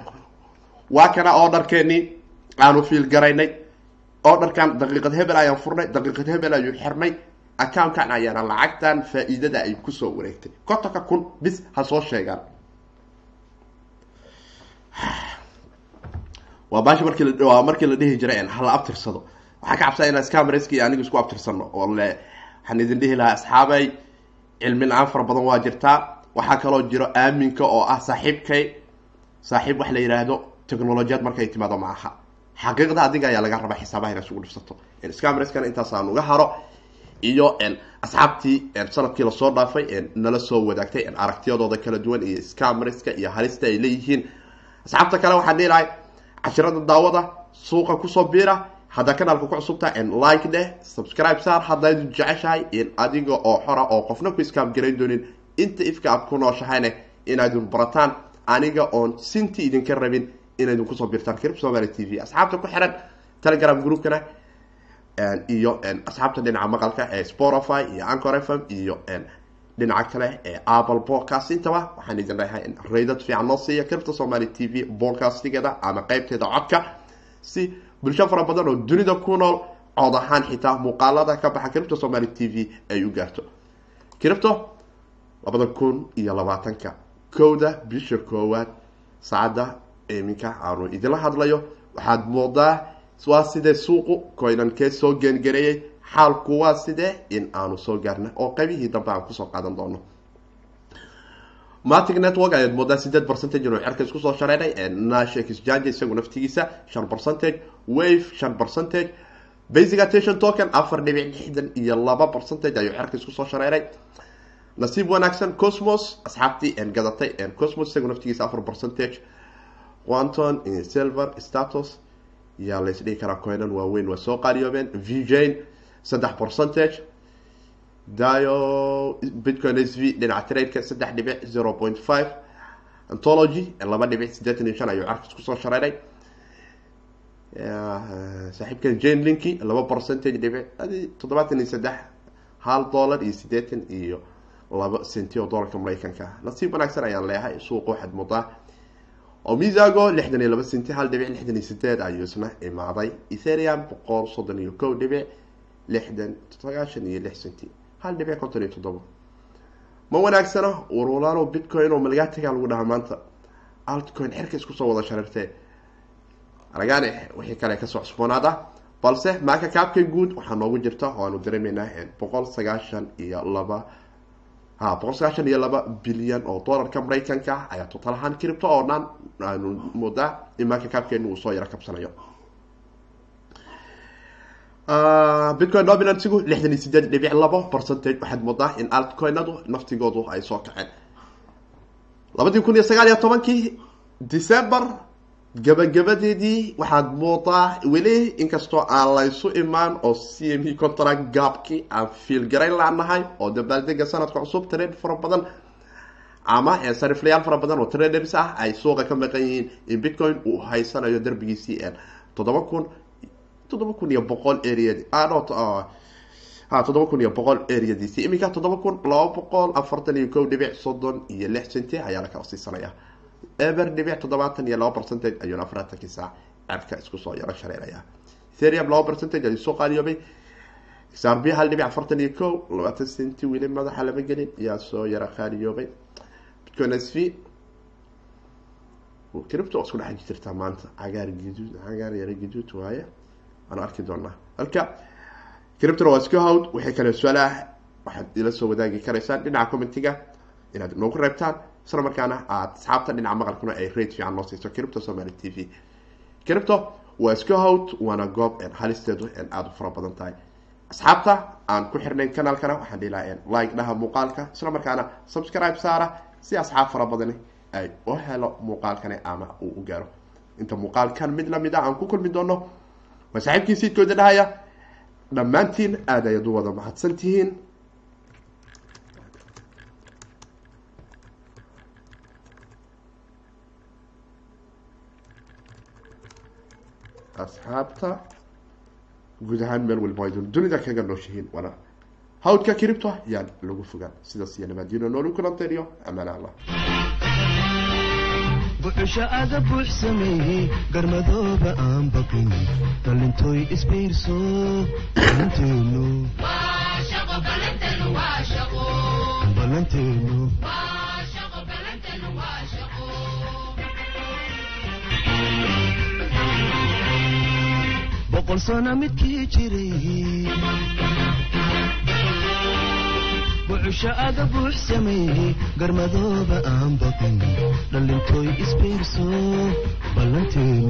Speaker 2: waa kana oo aanu fiil garaynay. Oo daqiiqad hebel ayaan furnay daqiiqad hebel ayuu xirnay. Accounkan ayaana lacagtan faa-iidada ay ku soo wareegtay. Kontonka kun bis ha soo sheegaan. Waa baashi markii la waa markii la dhihi jiray hala abtirsado. Waxaa ka cabsaa inaan scamerski aniga isku abtirsano oo le waxaan idin dhihi lahaa asxaabay cilmi la'aan fara badan waa jirtaa waxaa kaloo jiro aaminka oo ah saaxiibkay. Saaxiib wax la yidhaahdo technolojiyad markay timaado ma aha. Xaqiiqda adiga ayaa laga rabaa xisaabaha ina isugu dhifsato scamerskana intaas aan uga haro. Iyo asxaabtii sannadkii la soo dhaafay nala soo wadaagtay aragtiyadooda kala duwan iyo scamerska iyo halista ay leeyihiin. Asxaabta kale waxaan dhihi lahay cashirada daawada suuqa ku soo biira haddaa kanaalka ku cusubta like dheh subscribe saar. Haddayd jeceshahay adiga oo xora oo qofna ku iskaam garayn doonin inta ifka aad ku nooshahayne inaydun barataan aniga oon sinti idinka rabin inaydun ku soo biirtaan crib somaly t v. Asxaabta ku xiran telegram groupkana iyo asxaabta dhinaca maqalka ee spotify iyo ancor f m iyo dhinaca kale ee apple podcast. Intaba waxaan idin leeyahay raydad fiican noo siiya cribta somaly t v podcastgeeda ama qeybteeda codka si bulsho fara badan oo dunida ku nool cod ahaan xitaa muuqaalada ka baxa cribta somaly t v ay u gaarto. Cribto labada kun iyo labaatanka. Kowda bisha koowaad saacadda iminka aanu idinla hadlayo waxaad moodaa waa sidee suuqu koynankee soo geengareeyay xaalku waa sidee in aanu soo gaarna oo qaybihii dambe aan ku soo qaadan doono matic network ayaad moodaa sideed percentage inuu cerka isku soo shareeray nash exchange isagu naftigiisa shan percentage wave shan percentage basic attention token afar dhibic lixdan iyo laba percentage ayuu cerka isku soo shareeray nasiib wanaagsan cosmos asxaabtii gadatay cosmos isagu naftigiisa afar percentage. Quanton silver status yaa laysdhihi karaa coinan waaweyn waa soo qaaliyoobeen. Vjane saddex percentage dio bitcoin s v dhinaca tradeka saddex dhibic zero point five antology laba dhibic siddeetan iyo shan ayuu carka isku soo shareeray saaxiibkan jane linky laba percentage dhibic toddobaatan iyo saddex hal dollar iyo siddeetan iyo laba centi oo dollarka maraykanka nasiib wanaagsan ayaan leeyahay suuqa waxaad moodaa oo misago lixdan iyo laba centi hal dhibic lixdan iyo sideed ayuu isna imaaday etherium boqol soddon iyo kow dhibic lixdan sagaashan iyo lix centi hal dhibic konton iyo toddoba ma wanaagsano urulaano bitcoin oo malgaatiga lagu dhahaa maanta. Altcoin xerka isku soo wada shareertee aragaane wixii kale ka soo cusboonaada balse maaka kaabka guud waxaa noogu jirta oo aanu dareemeynaa boqol sagaashan iyo laba. Ha boqol sagaashan iyo laba bilyan oo dollarka maraykanka ayaa total ahaan cripto oo dhan aanu moodaa in maaka kaabkeenu uu soo yaro kabsanayo bitcoin dominansigu lixdan iyo sideed dhibic labo percentage waxaad moodaa in altcoinadu naftigoodu ay soo kaceen. Labadii kun iyo sagaal iyo tobankii december gabagabadeedii waxaad moodaa weli inkastoo aan laysu imaan oo c m e contract gaabkii aan fiilgarayn laanahay oo dabaaldega sanadka cusub trade fara badan ama sariflayaal fara badan oo traders ah ay suuqa ka maqan yihiin in bitcoin uu haysanayo darbigiisii toddoba kun toddoba kun iyo boqol aread ha toddoba kun iyo boqol areadiisi iminka toddoba kun laba boqol afartan iyo kow dhibic soddon iyo lix centi ayaa la kala siisanaya eber dhibic toddobaatan iyo laba percentage ayuuna afaratankii saac cerka isku soo yaro shareeraya. Ethereum laba percentage ayuu soo qaaliyoobay. Xrb hal dhibic afartan iyo ko labaatan centi weli madaxa lama gelin ayaa soo yaro qaaliyoobay. Bitcoin s v cripto isku dhex jirtaa maanta. Cagaar gaduud cagaar yaro gaduud waaye waan arki doonaa. Halka criptona waa iska hawd wixii kale su'aalaah waxaad ila soo wadaagi karaysaan dhinaca commentiga inaad noogu reebtaan. Isla markaana aad asxaabta dhinaca maqalkuna ay rate fiican noo siiso cripto somaly t v. Cripto waa iska hawd waana goob halisteedu aada u fara badan tahay. Asxaabta aan ku xirnayn kanaalkana waxaan dhihi lahaa like dhaha muuqaalka. Isla markaana subscribe saara si asxaab fara badani ay u helo muuqaalkani ama uu u gaaro. Inta muuqaalkan mid la mid ah aan ku kulmi doono waa saaxiibkii siidkooda dhahaya dhammaantiin aada ayaad u wada mahadsan tihiin asxaabta guud ahaan meel walba aydun dunida kaga nooshihiin wana hawdka kiribto yaan lagu fogaan sidaas iyo nabadiino noolu kulanteeniyo amaan allah
Speaker 1: buxusha aga buux sameeyey garmadooba aan baqin dhalintooy isbiirso balanteenu boqol sano midkii jiray buxusha aga buux sameeyey garmadooba aan baqin dhalintooy isbiirso balanteenu